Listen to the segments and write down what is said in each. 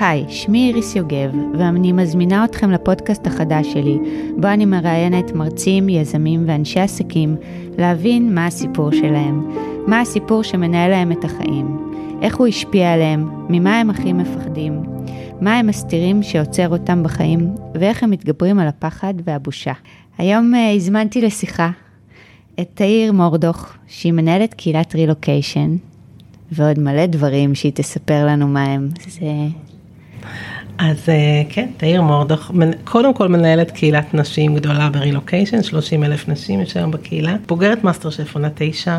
היי, שמי איריס יוגב, ואני מזמינה אתכם לפודקאסט החדש שלי, בו אני מראיינת מרצים, יזמים ואנשי עסקים, להבין מה הסיפור שלהם, מה הסיפור שמנהל להם את החיים, איך הוא השפיע עליהם, ממה הם הכי מפחדים, מה הם מסתירים שעוצר אותם בחיים, ואיך הם מתגברים על הפחד והבושה. היום uh, הזמנתי לשיחה את תאיר מורדוך, שהיא מנהלת קהילת רילוקיישן, ועוד מלא דברים שהיא תספר לנו מה הם. זה אז אה, כן, תאיר מורדוך, קודם כל מנהלת קהילת נשים גדולה ברילוקיישן, 30 אלף נשים יש היום בקהילה, בוגרת מאסטר שף עונה תשע,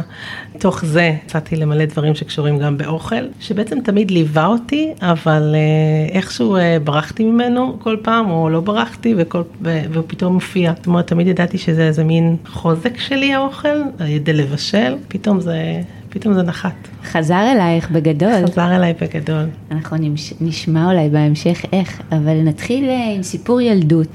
תוך זה יצאתי למלא דברים שקשורים גם באוכל, שבעצם תמיד ליווה אותי, אבל אה, איכשהו אה, ברחתי ממנו כל פעם, או לא ברחתי, וכל, והוא פתאום מופיע. זאת אומרת, תמיד ידעתי שזה איזה מין חוזק שלי האוכל, על ידי לבשל, פתאום זה... פתאום זה נחת. חזר אלייך בגדול. חזר אליי בגדול. אנחנו נשמע אולי בהמשך איך, אבל נתחיל אה, עם סיפור ילדות,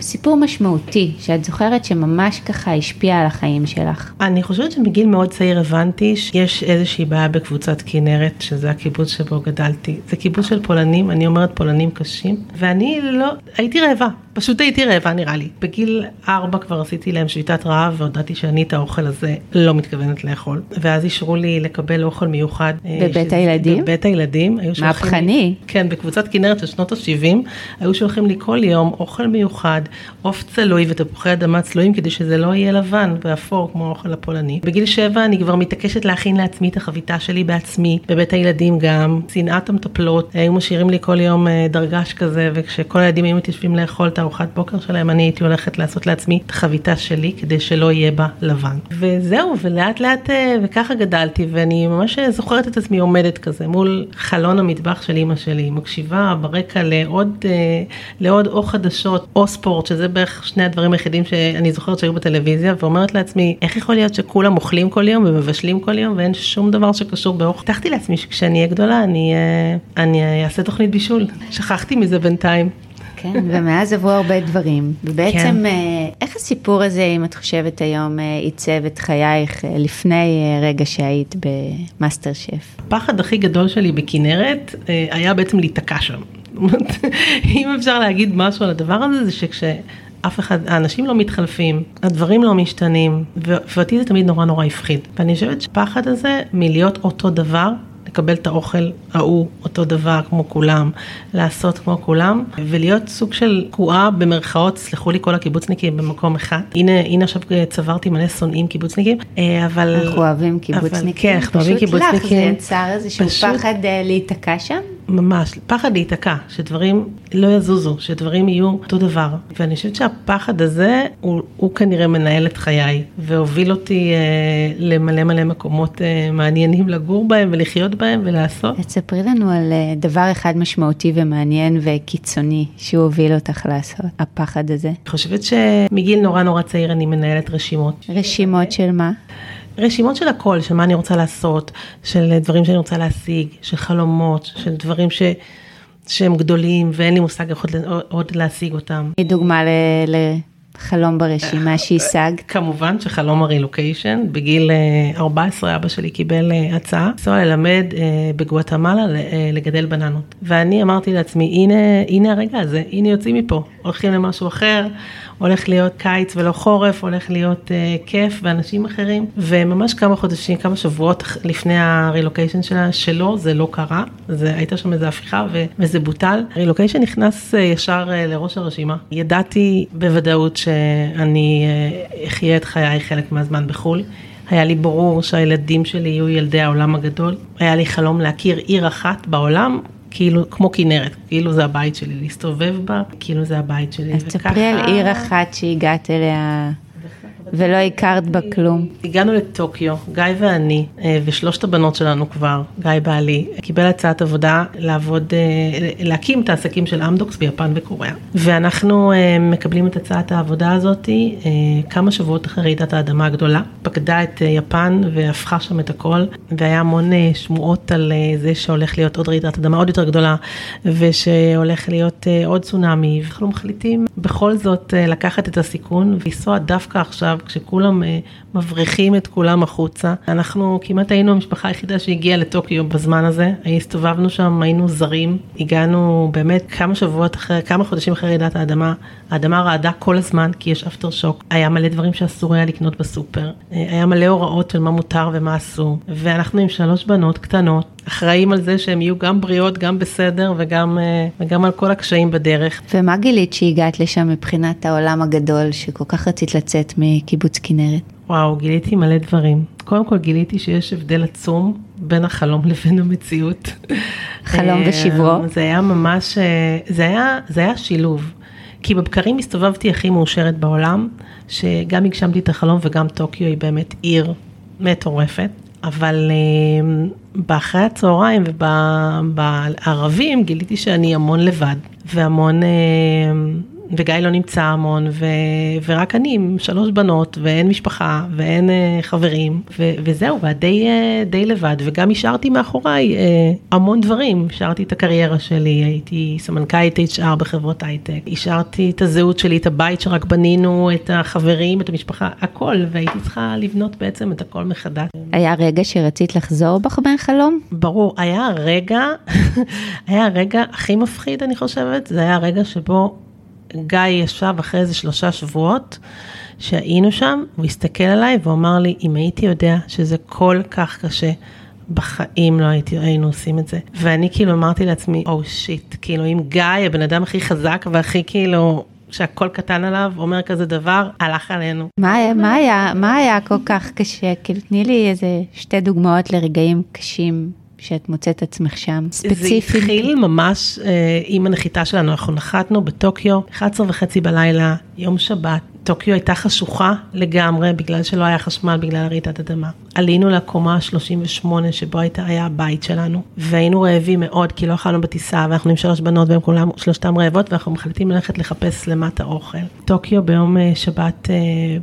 סיפור משמעותי, שאת זוכרת שממש ככה השפיע על החיים שלך. אני חושבת שמגיל מאוד צעיר הבנתי שיש איזושהי בעיה בקבוצת כנרת, שזה הקיבוץ שבו גדלתי. זה קיבוץ של פולנים, אני אומרת פולנים קשים, ואני לא, הייתי רעבה. פשוט הייתי רעבה נראה לי. בגיל ארבע כבר עשיתי להם שביתת רעב והודעתי שאני את האוכל הזה לא מתכוונת לאכול. ואז אישרו לי לקבל אוכל מיוחד. אה, בבית שזה, הילדים? בבית הילדים. מהפכני. כן, בקבוצת כנרת של שנות ה-70, היו שולחים לי כל יום אוכל מיוחד, עוף צלוי ותפוחי אדמה צלויים כדי שזה לא יהיה לבן ואפור כמו האוכל הפולני. בגיל שבע אני כבר מתעקשת להכין לעצמי את החביתה שלי בעצמי, בבית הילדים גם. שנאת המטפלות, היו משאירים לי כל יום אה, דרגש כזה, וכשכל הילדים היו מתיישבים לאכול את הארוחת בוקר שלהם, אני הייתי הולכת לעשות לעצמי את החביתה שלי כדי שלא יהיה בה לבן. וזהו, ולאט לאט, אה, וככה גדלתי, ואני ממש זוכרת את עצמי עומדת כזה מול חלון המטבח של אימא שלי, מקשיבה ברקע לעוד, אה, לעוד או חדשות או ספורט, שזה בערך שני הדברים היחידים שאני זוכרת שהיו בטלוויזיה, ואומרת לעצמי, איך יכול להיות שכולם אוכלים כל יום ומבשלים כל יום ואין שום דבר שקשור באוכל? הבטחתי לעצמי שכשאני אהיה גדולה אני, אה, אני אעשה תוכנית בישול, שכחתי מזה בינתיים. כן, ומאז עברו הרבה דברים. ובעצם, כן. אה, איך הסיפור הזה, אם את חושבת היום, אה, עיצב את חייך אה, לפני רגע שהיית במאסטר שף? הפחד הכי גדול שלי בכנרת היה בעצם להיתקע שם. אם אפשר להגיד משהו על הדבר הזה, זה שכש... אף אחד, האנשים לא מתחלפים, הדברים לא משתנים, ואותי זה תמיד נורא נורא הפחיד. ואני חושבת שהפחד הזה מלהיות אותו דבר, לקבל את האוכל ההוא, אותו דבר כמו כולם, לעשות כמו כולם, ולהיות סוג של תקועה במרכאות, סלחו לי כל הקיבוצניקים במקום אחד. הנה, הנה עכשיו צברתי מלא שונאים קיבוצניקים, אה, אבל... אנחנו אוהבים קיבוצניקים. אבל, כן, אנחנו אוהבים קיבוצניקים. פשוט לך זה יצר איזשהו פשוט... פחד אה, להיתקע שם? ממש, פחד להיתקע, שדברים לא יזוזו, שדברים יהיו אותו דבר. ואני חושבת שהפחד הזה, הוא, הוא כנראה מנהל את חיי, והוביל אותי אה, למלא מלא מקומות אה, מעניינים לגור בהם ולחיות בהם ולעשות. תספרי לנו על אה, דבר אחד משמעותי ומעניין וקיצוני שהוא הוביל אותך לעשות, הפחד הזה. אני חושבת שמגיל נורא נורא צעיר אני מנהלת רשימות. רשימות של מה? רשימות של הכל, של מה אני רוצה לעשות, של דברים שאני רוצה להשיג, של חלומות, של דברים ש... שהם גדולים ואין לי מושג איך עוד, עוד להשיג אותם. היא דוגמה ל... חלום ברשימה שהשגת? כמובן שחלום הרילוקיישן, בגיל 14 אה, אבא שלי קיבל אה, הצעה, לנסוע ללמד אה, בגואטמלה לגדל בננות. ואני אמרתי לעצמי, הנה, הנה הרגע הזה, הנה יוצאים מפה, הולכים למשהו אחר, הולך להיות קיץ ולא חורף, הולך להיות uh, כיף ואנשים אחרים. וממש כמה חודשים, כמה שבועות לפני הרילוקיישן שלה, שלו, זה לא קרה, זה, הייתה שם איזו הפיכה ו, וזה בוטל. הרילוקיישן נכנס uh, ישר uh, לראש הרשימה. ידעתי בוודאות שאני uh, אחיה את חיי חלק מהזמן בחו"ל. היה לי ברור שהילדים שלי יהיו ילדי העולם הגדול. היה לי חלום להכיר עיר אחת בעולם כאילו, כמו כנרת, כאילו זה הבית שלי, להסתובב בה, כאילו זה הבית שלי. אז תספרי על עיר אחת שהגעת אליה. ולא הכרת בה כלום. הגענו לטוקיו, גיא ואני, אה, ושלושת הבנות שלנו כבר, גיא בעלי, קיבל הצעת עבודה לעבוד, אה, להקים את העסקים של אמדוקס ביפן וקוריאה. ואנחנו אה, מקבלים את הצעת העבודה הזאת כמה שבועות אחרי רעידת האדמה הגדולה. פקדה את יפן והפכה שם את הכל, והיה המון שמועות על זה שהולך להיות עוד רעידת אדמה עוד יותר גדולה, ושהולך להיות עוד צונאמי. ואנחנו מחליטים בכל זאת לקחת את הסיכון ולנסוע דווקא עכשיו. כשכולם אה, מבריחים את כולם החוצה. אנחנו כמעט היינו המשפחה היחידה שהגיעה לטוקיו בזמן הזה, הסתובבנו שם, היינו זרים, הגענו באמת כמה שבועות אחרי, כמה חודשים אחרי רעידת האדמה, האדמה רעדה כל הזמן כי יש אפטר שוק, היה מלא דברים שאסור היה לקנות בסופר, היה מלא הוראות של מה מותר ומה אסור, ואנחנו עם שלוש בנות קטנות, אחראים על זה שהן יהיו גם בריאות, גם בסדר וגם, אה, וגם על כל הקשיים בדרך. ומה גילית שהגעת לשם מבחינת העולם הגדול שכל כך רצית לצאת מקיבוץ כנרת? וואו, גיליתי מלא דברים. קודם כל גיליתי שיש הבדל עצום בין החלום לבין המציאות. חלום ושברו? זה היה ממש, אה, זה היה, זה היה שילוב. כי בבקרים הסתובבתי הכי מאושרת בעולם, שגם הגשמתי את החלום וגם טוקיו היא באמת עיר מטורפת. אבל באחרי הצהריים ובערבים גיליתי שאני המון לבד והמון וגיא לא נמצא המון, ו, ורק אני עם שלוש בנות, ואין משפחה, ואין uh, חברים, ו, וזהו, ודי uh, די לבד, וגם השארתי מאחוריי uh, המון דברים, השארתי את הקריירה שלי, הייתי סמנכ"לית HR בחברות הייטק, השארתי את הזהות שלי, את הבית שרק בנינו, את החברים, את המשפחה, הכל, והייתי צריכה לבנות בעצם את הכל מחדש. היה רגע שרצית לחזור בך מהחלום? ברור, היה רגע, היה הרגע הכי מפחיד, אני חושבת, זה היה הרגע שבו גיא ישב אחרי איזה שלושה שבועות שהיינו שם, הוא הסתכל עליי ואמר לי, אם הייתי יודע שזה כל כך קשה, בחיים לא הייתי, היינו עושים את זה. ואני כאילו אמרתי לעצמי, או oh, שיט, כאילו אם גיא, הבן אדם הכי חזק והכי כאילו, שהכל קטן עליו, אומר כזה דבר, הלך עלינו. מה, מה, היה, מה היה כל כך קשה? כאילו, תני לי איזה שתי דוגמאות לרגעים קשים שאת מוצאת עצמך שם, ספציפית? זה התחיל ממש אה, עם הנחיתה שלנו, אנחנו נחתנו בטוקיו, 11 וחצי בלילה, יום שבת. טוקיו הייתה חשוכה לגמרי בגלל שלא היה חשמל בגלל רעידת אדמה. עלינו לקומה ה-38 שבו הייתה, היה הבית שלנו, והיינו רעבים מאוד כי לא אכלנו בטיסה ואנחנו עם שלוש בנות והן כולם, שלושתן רעבות ואנחנו מחליטים ללכת לחפש למטה אוכל. טוקיו ביום אה, שבת אה,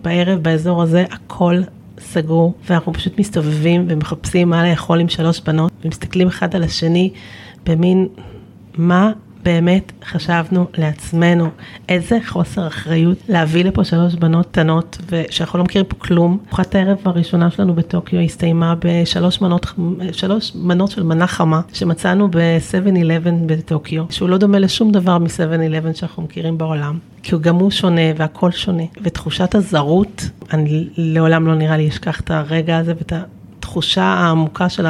בערב באזור הזה הכל סגור, ואנחנו פשוט מסתובבים ומחפשים מה לאכול עם שלוש בנות, ומסתכלים אחד על השני במין, מה באמת חשבנו לעצמנו, איזה חוסר אחריות להביא לפה שלוש בנות קטנות, ושאנחנו לא מכירים פה כלום. ארוחת הערב הראשונה שלנו בטוקיו הסתיימה בשלוש מנות, שלוש מנות של מנה חמה, שמצאנו ב-7-11 בטוקיו, שהוא לא דומה לשום דבר מ-7-11 שאנחנו מכירים בעולם. כי גם הוא שונה והכל שונה. ותחושת הזרות, אני לעולם לא נראה לי אשכח את הרגע הזה ואת התחושה העמוקה של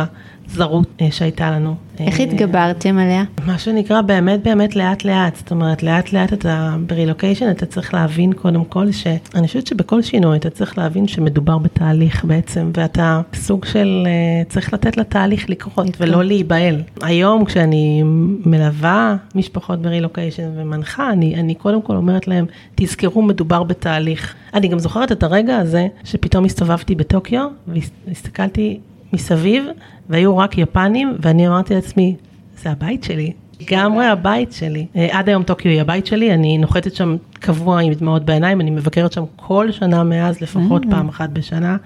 הזרות אה, שהייתה לנו. איך התגברתם עליה? מה שנקרא באמת באמת לאט לאט, זאת אומרת לאט לאט אתה ברילוקיישן אתה צריך להבין קודם כל שאני חושבת שבכל שינוי אתה צריך להבין שמדובר בתהליך בעצם ואתה סוג של אה, צריך לתת לתהליך לקרות ולא להיבהל. היום כשאני מלווה משפחות ברילוקיישן ומנחה אני, אני קודם כל אומרת להם תזכרו מדובר בתהליך. אני גם זוכרת את הרגע הזה שפתאום הסתובבתי בטוקיו והסתכלתי מסביב, והיו רק יפנים, ואני אמרתי לעצמי, זה הבית שלי. לגמרי הבית שלי. אה, עד היום טוקיו היא הבית שלי, אני נוחתת שם קבוע עם דמעות בעיניים, אני מבקרת שם כל שנה מאז, לפחות mm. פעם אחת בשנה.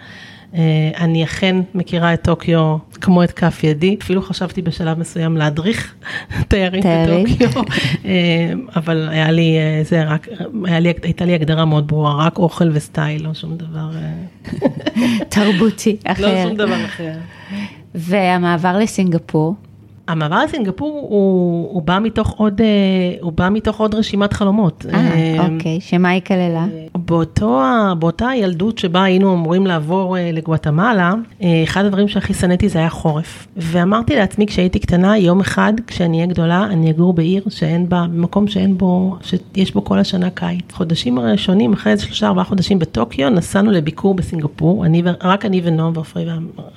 אה, אני אכן מכירה את טוקיו כמו את כף ידי, אפילו חשבתי בשלב מסוים להדריך תיירים בטוקיו, אה, אבל היה לי, זה רק, היה לי, הייתה לי הגדרה מאוד ברורה, רק אוכל וסטייל, לא שום דבר. תרבותי אחר. לא שום דבר אחר. והמעבר לסינגפור? המעבר לסינגפור הוא, הוא, בא מתוך עוד, אה, הוא בא מתוך עוד רשימת חלומות. אה, אה, אוקיי, שמה היא כללה? באותו, באותה ילדות שבה היינו אמורים לעבור לגואטמלה, אחד הדברים שהכי שנאתי זה היה חורף. ואמרתי לעצמי כשהייתי קטנה, יום אחד, כשאני אהיה גדולה, אני אגור בעיר שאין בה, במקום שאין בו, שיש בו כל השנה קיץ. חודשים הראשונים, אחרי איזה שלושה ארבעה חודשים בטוקיו, נסענו לביקור בסינגפור, אני, רק אני ונועם ועופרי,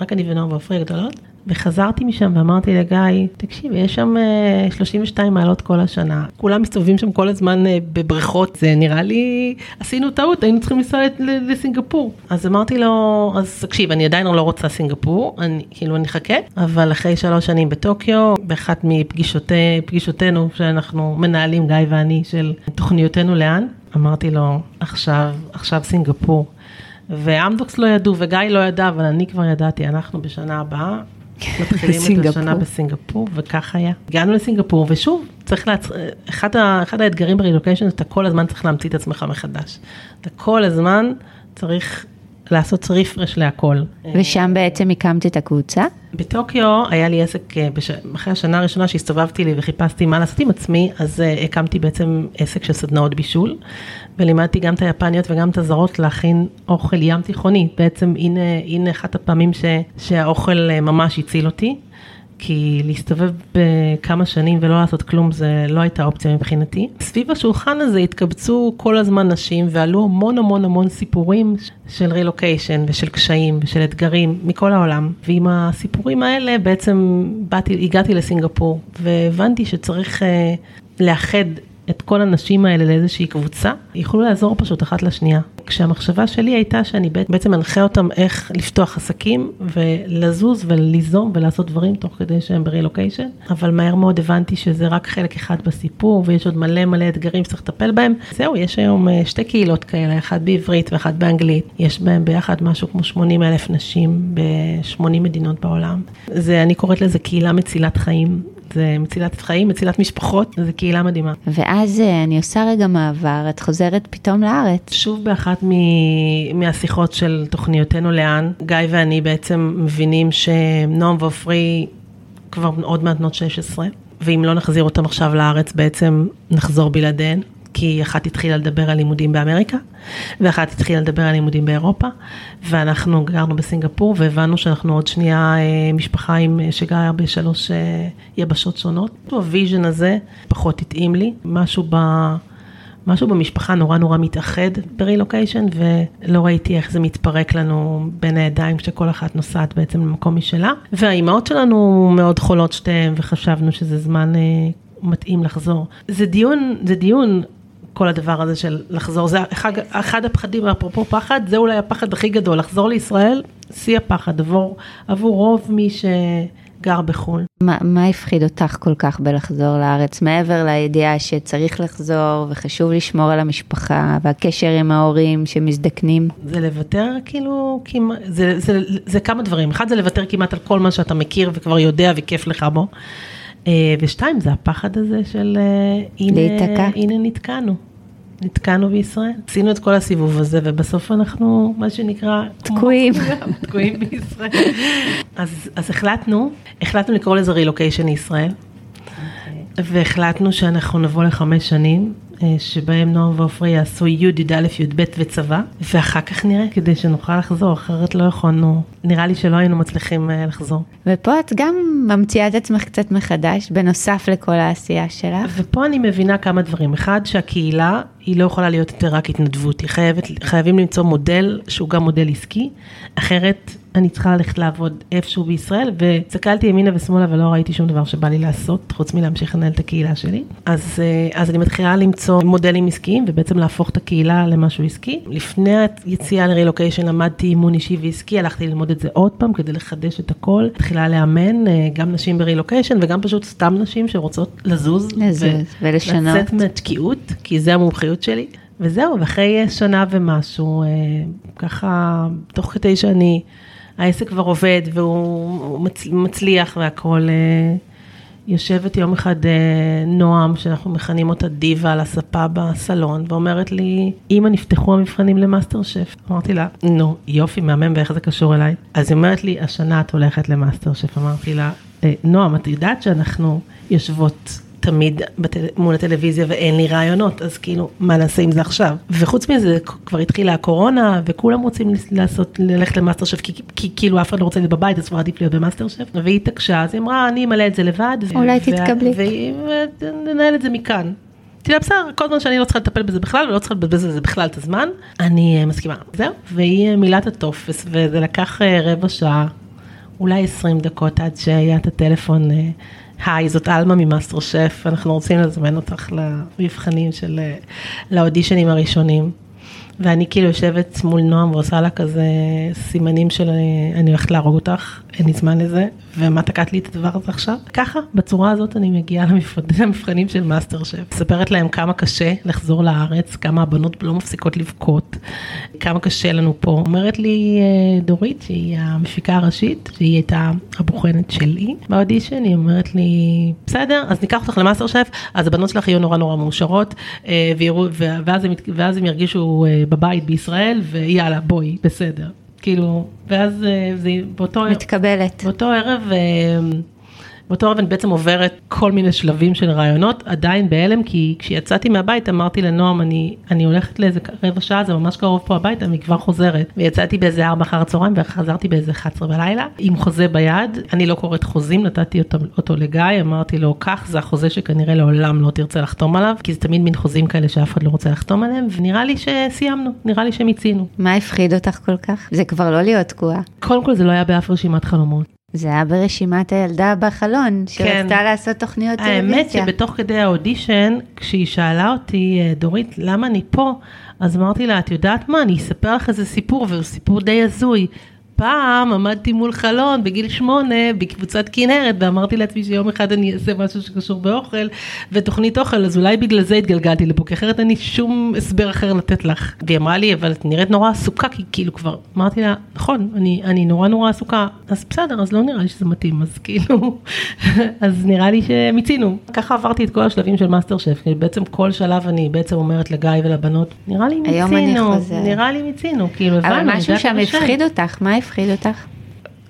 רק אני ונועם ועופרי הגדולות. וחזרתי משם ואמרתי לגיא, תקשיב, יש שם 32 אה, מעלות כל השנה, כולם מסתובבים שם כל הזמן אה, בבריכות, זה נראה לי, עשינו טעות, היינו צריכים לנסוע לסינגפור. אז אמרתי לו, אז תקשיב, אני עדיין לא רוצה סינגפור, אני, כאילו אני אחכה, אבל אחרי שלוש שנים בטוקיו, באחת מפגישותינו שאנחנו מנהלים, גיא ואני, של תוכניותינו לאן, אמרתי לו, עכשיו, עכשיו סינגפור. ואמדוקס לא ידעו וגיא לא ידע, אבל אני כבר ידעתי, אנחנו בשנה הבאה מתחילים את השנה בסינגפור, וכך היה. הגענו לסינגפור, ושוב, צריך להצ... אחד, ה... אחד האתגרים ברילוקיישן, אתה כל הזמן צריך להמציא את עצמך מחדש. אתה כל הזמן צריך לעשות רפרש להכל. ושם בעצם הקמת את הקבוצה? בטוקיו היה לי עסק, אה, בש... אחרי השנה הראשונה שהסתובבתי לי וחיפשתי מה לעשות עם עצמי, אז uh, הקמתי בעצם עסק של סדנאות בישול, ולימדתי גם את היפניות וגם את הזרות להכין אוכל ים תיכוני. בעצם הנה, הנה אחת הפעמים ש... שהאוכל uh, ממש הציל אותי. כי להסתובב בכמה שנים ולא לעשות כלום זה לא הייתה אופציה מבחינתי. סביב השולחן הזה התקבצו כל הזמן נשים ועלו המון המון המון סיפורים של רילוקיישן ושל קשיים ושל אתגרים מכל העולם. ועם הסיפורים האלה בעצם באתי, הגעתי לסינגפור והבנתי שצריך uh, לאחד את כל הנשים האלה לאיזושהי קבוצה, יוכלו לעזור פשוט אחת לשנייה. כשהמחשבה שלי הייתה שאני בעצם מנחה אותם איך לפתוח עסקים ולזוז וליזום ולעשות דברים תוך כדי שהם ברילוקיישן, אבל מהר מאוד הבנתי שזה רק חלק אחד בסיפור ויש עוד מלא מלא אתגרים שצריך לטפל בהם. זהו, יש היום אה, שתי קהילות כאלה, אחת בעברית ואחת באנגלית, יש בהם ביחד משהו כמו 80 אלף נשים ב-80 מדינות בעולם. זה, אני קוראת לזה קהילה מצילת חיים. זה מצילת חיים, מצילת משפחות, זו קהילה מדהימה. ואז אה, אני עושה רגע מעבר, את חוזרת פתאום לארץ. שוב באחת מ... מהשיחות של תוכניותינו לאן, גיא ואני בעצם מבינים שנועם ועופרי כבר עוד מעט בנות 16, ואם לא נחזיר אותם עכשיו לארץ בעצם נחזור בלעדיהן. כי אחת התחילה לדבר על לימודים באמריקה, ואחת התחילה לדבר על לימודים באירופה, ואנחנו גרנו בסינגפור, והבנו שאנחנו עוד שנייה אה, משפחה עם, אה, שגרה בשלוש אה, יבשות שונות. ה vision הזה פחות התאים לי, משהו ב... משהו במשפחה נורא נורא מתאחד ברילוקיישן, ולא ראיתי איך זה מתפרק לנו בין הידיים כשכל אחת נוסעת בעצם למקום משלה. והאימהות שלנו מאוד חולות שתיהן, וחשבנו שזה זמן אה, מתאים לחזור. זה דיון, זה דיון כל הדבר הזה של לחזור, זה אחד, אחד הפחדים, אפרופו פחד, זה אולי הפחד הכי גדול, לחזור לישראל, שיא הפחד עבור, עבור רוב מי שגר בחו"ל. מה, מה הפחיד אותך כל כך בלחזור לארץ, מעבר לידיעה שצריך לחזור וחשוב לשמור על המשפחה והקשר עם ההורים שמזדקנים? זה לוותר כאילו, זה, זה, זה, זה כמה דברים, אחד זה לוותר כמעט על כל מה שאתה מכיר וכבר יודע וכיף לך בו. אה, ושתיים, זה הפחד הזה של אה, הנה, הנה נתקענו. נתקענו בישראל, עשינו את כל הסיבוב הזה ובסוף אנחנו מה שנקרא תקועים, תקועים בישראל. אז, אז החלטנו, החלטנו לקרוא לזה רילוקיישן לישראל, okay. אוקיי. והחלטנו שאנחנו נבוא לחמש שנים שבהם נועם ועופרי יעשו י', י"א, י"ב וצבא, ואחר כך נראה, כדי שנוכל לחזור, אחרת לא יכולנו, נראה לי שלא היינו מצליחים אה, לחזור. ופה את גם ממציאה את עצמך קצת מחדש, בנוסף לכל העשייה שלך. ופה אני מבינה כמה דברים. אחד, שהקהילה היא לא יכולה להיות יותר רק התנדבות, היא חייבת, חייבים למצוא מודל שהוא גם מודל עסקי, אחרת אני צריכה ללכת לעבוד איפשהו בישראל, והסתכלתי ימינה ושמאלה ולא ראיתי שום דבר שבא לי לעשות, חוץ מלהמשיך לנהל את הקהילה שלי. אז, אה, אז אני מתחילה למצוא מודלים עסקיים, ובעצם להפוך את הקהילה למשהו עסקי. לפני היציאה לרילוקיישן למדתי אימון אישי ועסקי, הלכתי ללמוד את זה עוד פעם כדי לחדש את הכל. מתחילה לאמן אה, גם נשים ברילוקיישן וגם פשוט סתם נשים שרוצות לזוז. לזוז ולשנות. לצאת מהתקיעות, כי זה המומחיות שלי. וזהו, ואחרי שנה ומשהו, אה, ככה, תוך כדי שאני... העסק כבר עובד והוא מצליח והכל. אה, יושבת יום אחד אה, נועם, שאנחנו מכנים אותה דיבה על הספה בסלון, ואומרת לי, אמא, נפתחו המבחנים למאסטר שף. אמרתי לה, נו, יופי, מהמם, ואיך זה קשור אליי? אז היא אומרת לי, השנה את הולכת למאסטר שף. אמרתי לה, אה, נועם, את יודעת שאנחנו יושבות תמיד בטל... מול הטלוויזיה ואין לי רעיונות, אז כאילו, מה נעשה עם זה עכשיו? וחוץ מזה, כבר התחילה הקורונה, וכולם רוצים לעשות, ללכת למאסטר שף, כי, כי כאילו אף אחד לא רוצה להיות בבית, אז כבר עדיף להיות במאסטר שף. והיא התעקשה, אז היא אמרה, אני אמלא את זה לבד. אולי תתקבלי. וננהל את זה מכאן. תראה, בסדר, כל זמן שאני לא צריכה לטפל בזה בכלל, ולא צריכה לבזבז בזה בכלל את הזמן, אני אה, מסכימה. זהו, והיא אה, מילאה את הטופס, וזה לקח אה, רבע שעה, אולי 20 דקות עד שהיה את הטלפון. היי, זאת עלמה ממאסטר שף, אנחנו רוצים לזמן אותך למבחנים של, לאודישנים הראשונים. ואני כאילו יושבת מול נועם ועושה לה כזה סימנים של אני הולכת להרוג אותך, אין לי זמן לזה, ומה תקעת לי את הדבר הזה עכשיו? ככה, בצורה הזאת אני מגיעה למבחנים של מאסטר שף. מספרת להם כמה קשה לחזור לארץ, כמה הבנות לא מפסיקות לבכות, כמה קשה לנו פה. אומרת לי אה, דורית, שהיא המפיקה הראשית, שהיא הייתה הבוחנת שלי באודישן, היא אומרת לי, בסדר, אז ניקח אותך למאסטר שף, אז הבנות שלך יהיו נורא נורא מאושרות, אה, ואז הם, ואז הם ירגישו אה, בבית בישראל, ויאללה, בואי, בסדר. כאילו, ואז אה, זה באותו... מתקבלת. באותו ערב... באותו אני בעצם עוברת כל מיני שלבים של ראיונות, עדיין בהלם, כי כשיצאתי מהבית אמרתי לנועם, אני, אני הולכת לאיזה רבע שעה, זה ממש קרוב פה הביתה, אני כבר חוזרת. ויצאתי באיזה ארבע אחר הצהריים וחזרתי באיזה 11 בלילה, עם חוזה ביד, אני לא קוראת חוזים, נתתי אותו, אותו לגיא, אמרתי לו, כך זה החוזה שכנראה לעולם לא תרצה לחתום עליו, כי זה תמיד מין חוזים כאלה שאף אחד לא רוצה לחתום עליהם, ונראה לי שסיימנו, נראה לי שמיצינו. מה הפחיד אותך כל כך? זה כבר לא להיות תקועה. קודם כל זה לא היה באף רשימת חלומות. זה היה ברשימת הילדה בחלון, שרצתה כן. לעשות תוכניות טלוויזיה. האמת שבתוך כדי האודישן, כשהיא שאלה אותי, אה, דורית, למה אני פה? אז אמרתי לה, את יודעת מה, אני אספר לך איזה סיפור, והוא סיפור די הזוי. פעם עמדתי מול חלון בגיל שמונה בקבוצת כנרת ואמרתי לעצמי שיום אחד אני אעשה משהו שקשור באוכל ותוכנית אוכל אז אולי בגלל זה התגלגלתי לפה כי אחרת אין לי שום הסבר אחר לתת לך. והיא אמרה לי אבל את נראית נורא עסוקה כי כאילו כבר אמרתי לה נכון אני, אני נורא נורא עסוקה אז בסדר אז לא נראה לי שזה מתאים אז כאילו אז נראה לי שמיצינו. ככה עברתי את כל השלבים של מאסטר שף כי בעצם כל שלב אני בעצם אומרת לגיא ולבנות נראה לי מיצינו נראה לי מיצינו כאילו הבנו. אבל משהו שם הפחיד אותך מה הפחיד אותך?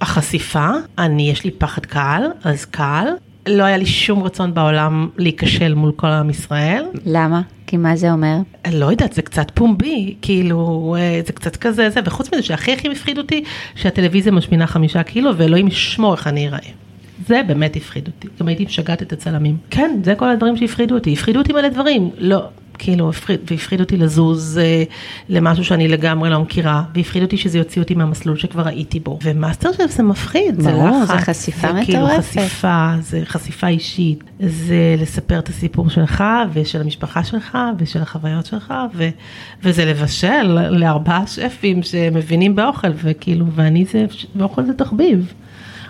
החשיפה, אני יש לי פחד קהל, אז קהל. לא היה לי שום רצון בעולם להיכשל מול כל עם ישראל. למה? כי מה זה אומר? לא יודעת, זה קצת פומבי, כאילו, אה, זה קצת כזה, זה, וחוץ מזה שהכי הכי מפחיד אותי, שהטלוויזיה משמינה חמישה קילו, ואלוהים ישמור איך אני אראה. זה באמת הפחיד אותי, גם הייתי משגעת את הצלמים. כן, זה כל הדברים שהפחידו אותי, הפחידו אותי מלא דברים, לא, כאילו, והפחיד אותי לזוז אה, למשהו שאני לגמרי לא מכירה, והפחיד אותי שזה יוציא אותי מהמסלול שכבר הייתי בו. ומאסטר שף זה מפחיד, זה לחץ. זה חשיפה זה כאילו חשיפה, זה חשיפה אישית, זה לספר את הסיפור שלך ושל המשפחה שלך ושל החוויות שלך, ו, וזה לבשל לארבעה שפים שמבינים באוכל, וכאילו, ואני זה, ואוכל זה תחביב.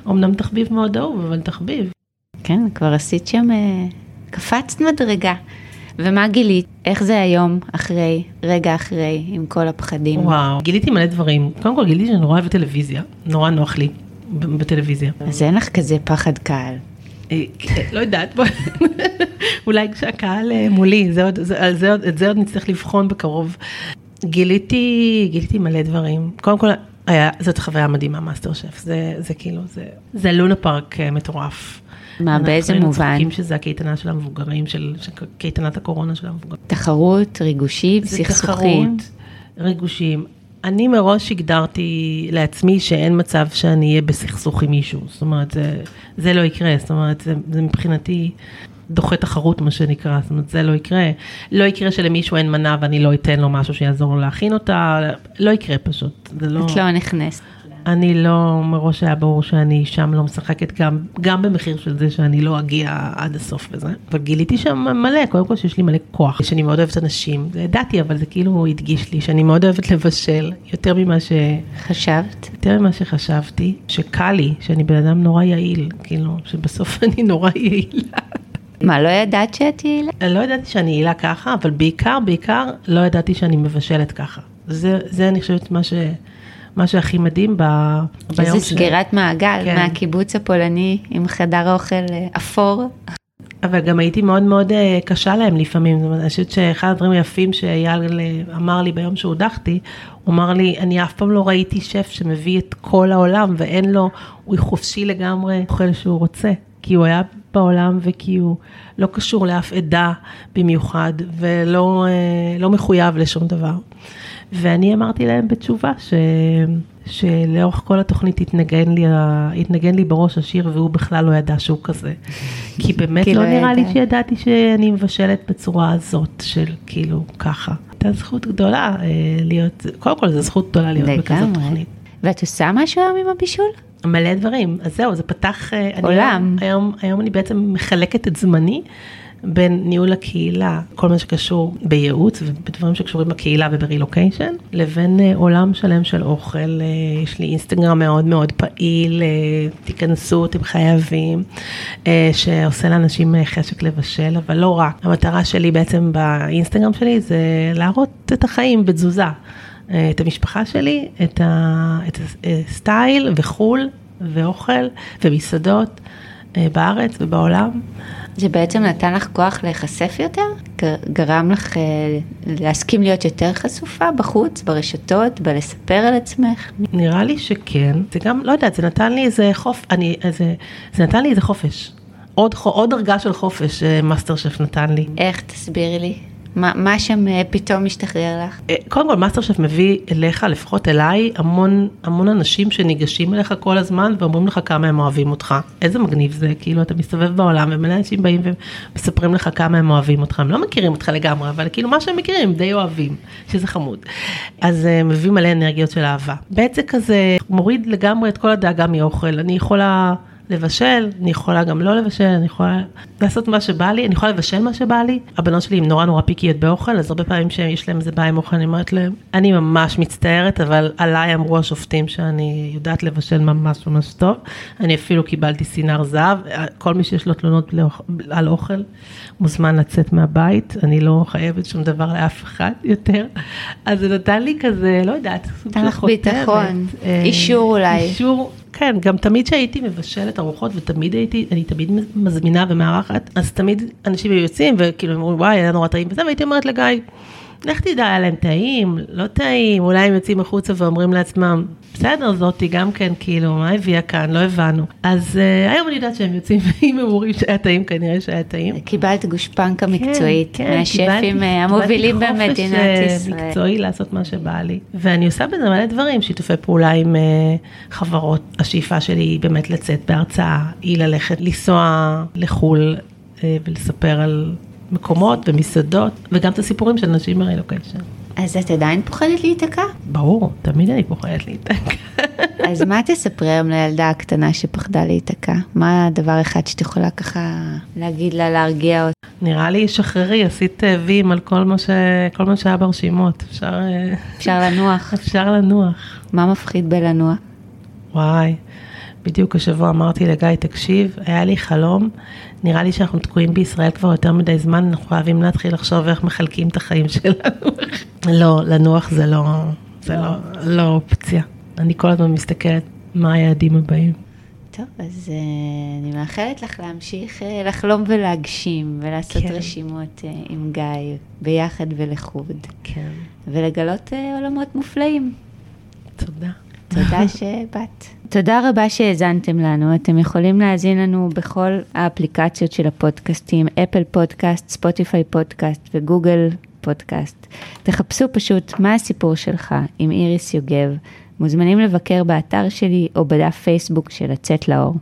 אמנם תחביב מאוד אהוב, אבל תחביב. כן, כבר עשית שם, אה, קפצת מדרגה. ומה גילית? איך זה היום, אחרי, רגע אחרי, עם כל הפחדים? וואו, גיליתי מלא דברים. קודם כל גיליתי שאני נורא אוהבת טלוויזיה, נורא נוח לי בטלוויזיה. אז אין לך כזה פחד קהל. אה, לא יודעת, אולי כשהקהל אה, מולי, את זה עוד נצטרך לבחון בקרוב. גיליתי, גיליתי מלא דברים. קודם כל, היה, זאת חוויה מדהימה, מאסטר שף, זה, זה כאילו, זה, זה לונה פארק אה, מטורף. מה, באיזה מובן? אנחנו צוחקים שזה הקייטנה של המבוגרים, של, קייטנת הקורונה של המבוגרים. תחרות, ריגושים, סכסוכים? תחרות, ריגושים. אני מראש הגדרתי לעצמי שאין מצב שאני אהיה בסכסוך עם מישהו, זאת אומרת, זה, זה לא יקרה, זאת אומרת, זה, זה מבחינתי דוחה תחרות, מה שנקרא, זאת אומרת, זה לא יקרה. לא יקרה שלמישהו אין מנה ואני לא אתן לו משהו שיעזור לו להכין אותה, לא יקרה פשוט, זה לא... את לא נכנסת. אני לא, מראש היה ברור שאני שם לא משחקת גם, גם במחיר של זה שאני לא אגיע עד הסוף וזה. אבל גיליתי שם מלא, קודם כל שיש לי מלא כוח, שאני מאוד אוהבת אנשים. זה ידעתי, אבל זה כאילו הדגיש לי שאני מאוד אוהבת לבשל, יותר ממה ש... חשבת? יותר ממה שחשבתי, שקל לי, שאני בן אדם נורא יעיל, כאילו, שבסוף אני נורא יעילה. מה, לא ידעת שאת יעילה? לא ידעתי שאני יעילה ככה, אבל בעיקר, בעיקר, לא ידעתי שאני מבשלת ככה. זה, זה אני חושבת מה ש... מה שהכי מדהים ב, ביום שלי. זה סגירת מעגל כן. מהקיבוץ הפולני עם חדר אוכל אה, אפור. אבל גם הייתי מאוד מאוד אה, קשה להם לפעמים, זאת אומרת, אני חושבת שאחד הדברים היפים שאייל אה, אמר לי ביום שהודחתי, הוא אמר לי, אני אף פעם לא ראיתי שף שמביא את כל העולם ואין לו, הוא חופשי לגמרי, אוכל שהוא רוצה, כי הוא היה בעולם וכי הוא לא קשור לאף עדה במיוחד ולא לא מחויב לשום דבר. ואני אמרתי להם בתשובה ש... שלאורך כל התוכנית התנגן לי, התנגן לי בראש השיר והוא בכלל לא ידע שהוא כזה. כי באמת לא, לא נראה לי שידעתי שאני מבשלת בצורה הזאת של כאילו ככה. הייתה זכות גדולה אה, להיות, קודם כל זו זכות גדולה להיות בכזאת תוכנית. ואת עושה משהו היום עם הבישול? מלא דברים, אז זהו, זה פתח, אה, עולם. אני, היום, היום אני בעצם מחלקת את זמני בין ניהול הקהילה, כל מה שקשור בייעוץ ובדברים שקשורים בקהילה וברילוקיישן, לבין uh, עולם שלם של אוכל. Uh, יש לי אינסטגרם מאוד מאוד פעיל, uh, תיכנסו, אתם חייבים, שעושה לאנשים חשק לבשל, אבל לא רק. המטרה שלי בעצם באינסטגרם שלי זה להראות את החיים בתזוזה. את המשפחה שלי, את, את הסטייל וחו"ל ואוכל ומסעדות בארץ ובעולם. זה בעצם נתן לך כוח להיחשף יותר? גרם לך אה, להסכים להיות יותר חשופה בחוץ, ברשתות, בלספר על עצמך? נראה לי שכן. זה גם, לא יודעת, זה נתן לי איזה חופ... אני, איזה, זה נתן לי איזה חופש. עוד, עוד דרגה של חופש אה, מאסטר שף נתן לי. איך? תסבירי לי. מה, מה שם אה, פתאום משתחרר לך? אה, קודם כל, מאסטר שף מביא אליך, לפחות אליי, המון, המון אנשים שניגשים אליך כל הזמן ואומרים לך כמה הם אוהבים אותך. איזה מגניב זה, כאילו, אתה מסתובב בעולם ומלא אנשים באים ומספרים לך כמה הם אוהבים אותך. הם לא מכירים אותך לגמרי, אבל כאילו מה שהם מכירים, די אוהבים, שזה חמוד. אז אה, מביא מלא אנרגיות של אהבה. בעצם כזה מוריד לגמרי את כל הדאגה מאוכל. אני יכולה... לבשל, אני יכולה גם לא לבשל, אני יכולה לעשות מה שבא לי, אני יכולה לבשל מה שבא לי. הבנות שלי הן נורא נורא פיקיות באוכל, אז הרבה פעמים שיש להם איזה בעיה עם אוכל, אני אומרת להם, אני ממש מצטערת, אבל עליי אמרו השופטים שאני יודעת לבשל ממש ממש טוב. אני אפילו קיבלתי סינר זהב, כל מי שיש לו תלונות על אוכל מוזמן לצאת מהבית, אני לא חייבת שום דבר לאף אחד יותר. אז זה נתן לי כזה, לא יודעת, סוג של לך ביטחון, אה, אישור אולי. אישור. כן, גם תמיד שהייתי מבשלת ארוחות ותמיד הייתי, אני תמיד מזמינה ומארחת, אז תמיד אנשים היו יוצאים וכאילו הם אומרים וואי היה נורא טעים וזה, והייתי אומרת לגיא, לך תדע, היה להם טעים, לא טעים, אולי הם יוצאים החוצה ואומרים לעצמם, בסדר, זאתי גם כן, כאילו, מה הביאה כאן, לא הבנו. אז uh, היום אני יודעת שהם יוצאים, אם הם אומרים שהיה טעים, כנראה שהיה טעים. קיבלת גושפנקה כן, מקצועית, כן, מהשפים אה, המובילים במדינת אה, ישראל. קיבלתי חופש מקצועי לעשות מה שבא לי. ואני עושה בזה מלא דברים, שיתופי פעולה עם uh, חברות. השאיפה שלי היא באמת לצאת בהרצאה, היא ללכת, לנסוע לחו"ל ולספר על מקומות ומסעדות, וגם את הסיפורים של נשים ברילוקיישן. אז את עדיין פוחדת להיתקע? ברור, תמיד אני פוחדת להיתקע. אז מה תספרי היום לילדה הקטנה שפחדה להיתקע? מה הדבר אחד שאת יכולה ככה להגיד לה, להרגיע אותה? נראה לי, שחררי, עשית וים על כל מה, ש... כל מה שהיה ברשימות. אפשר... אה, אפשר לנוח. אפשר לנוח. מה מפחיד בלנוח? וואי, בדיוק השבוע אמרתי לגיא, תקשיב, היה לי חלום, נראה לי שאנחנו תקועים בישראל כבר יותר מדי זמן, אנחנו חייבים להתחיל לחשוב איך מחלקים את החיים שלנו. לא, לנוח זה לא, זה לא, לא אופציה. אני כל הזמן מסתכלת מה היעדים הבאים. טוב, אז uh, אני מאחלת לך להמשיך uh, לחלום ולהגשים, ולעשות כן. רשימות uh, עם גיא, ביחד ולחוד. כן. ולגלות uh, עולמות מופלאים. תודה. תודה שבאת. תודה רבה שהאזנתם לנו. אתם יכולים להאזין לנו בכל האפליקציות של הפודקאסטים, אפל פודקאסט, ספוטיפיי פודקאסט וגוגל פודקאסט. תחפשו פשוט מה הסיפור שלך עם איריס יוגב. מוזמנים לבקר באתר שלי או בדף פייסבוק של לצאת לאור.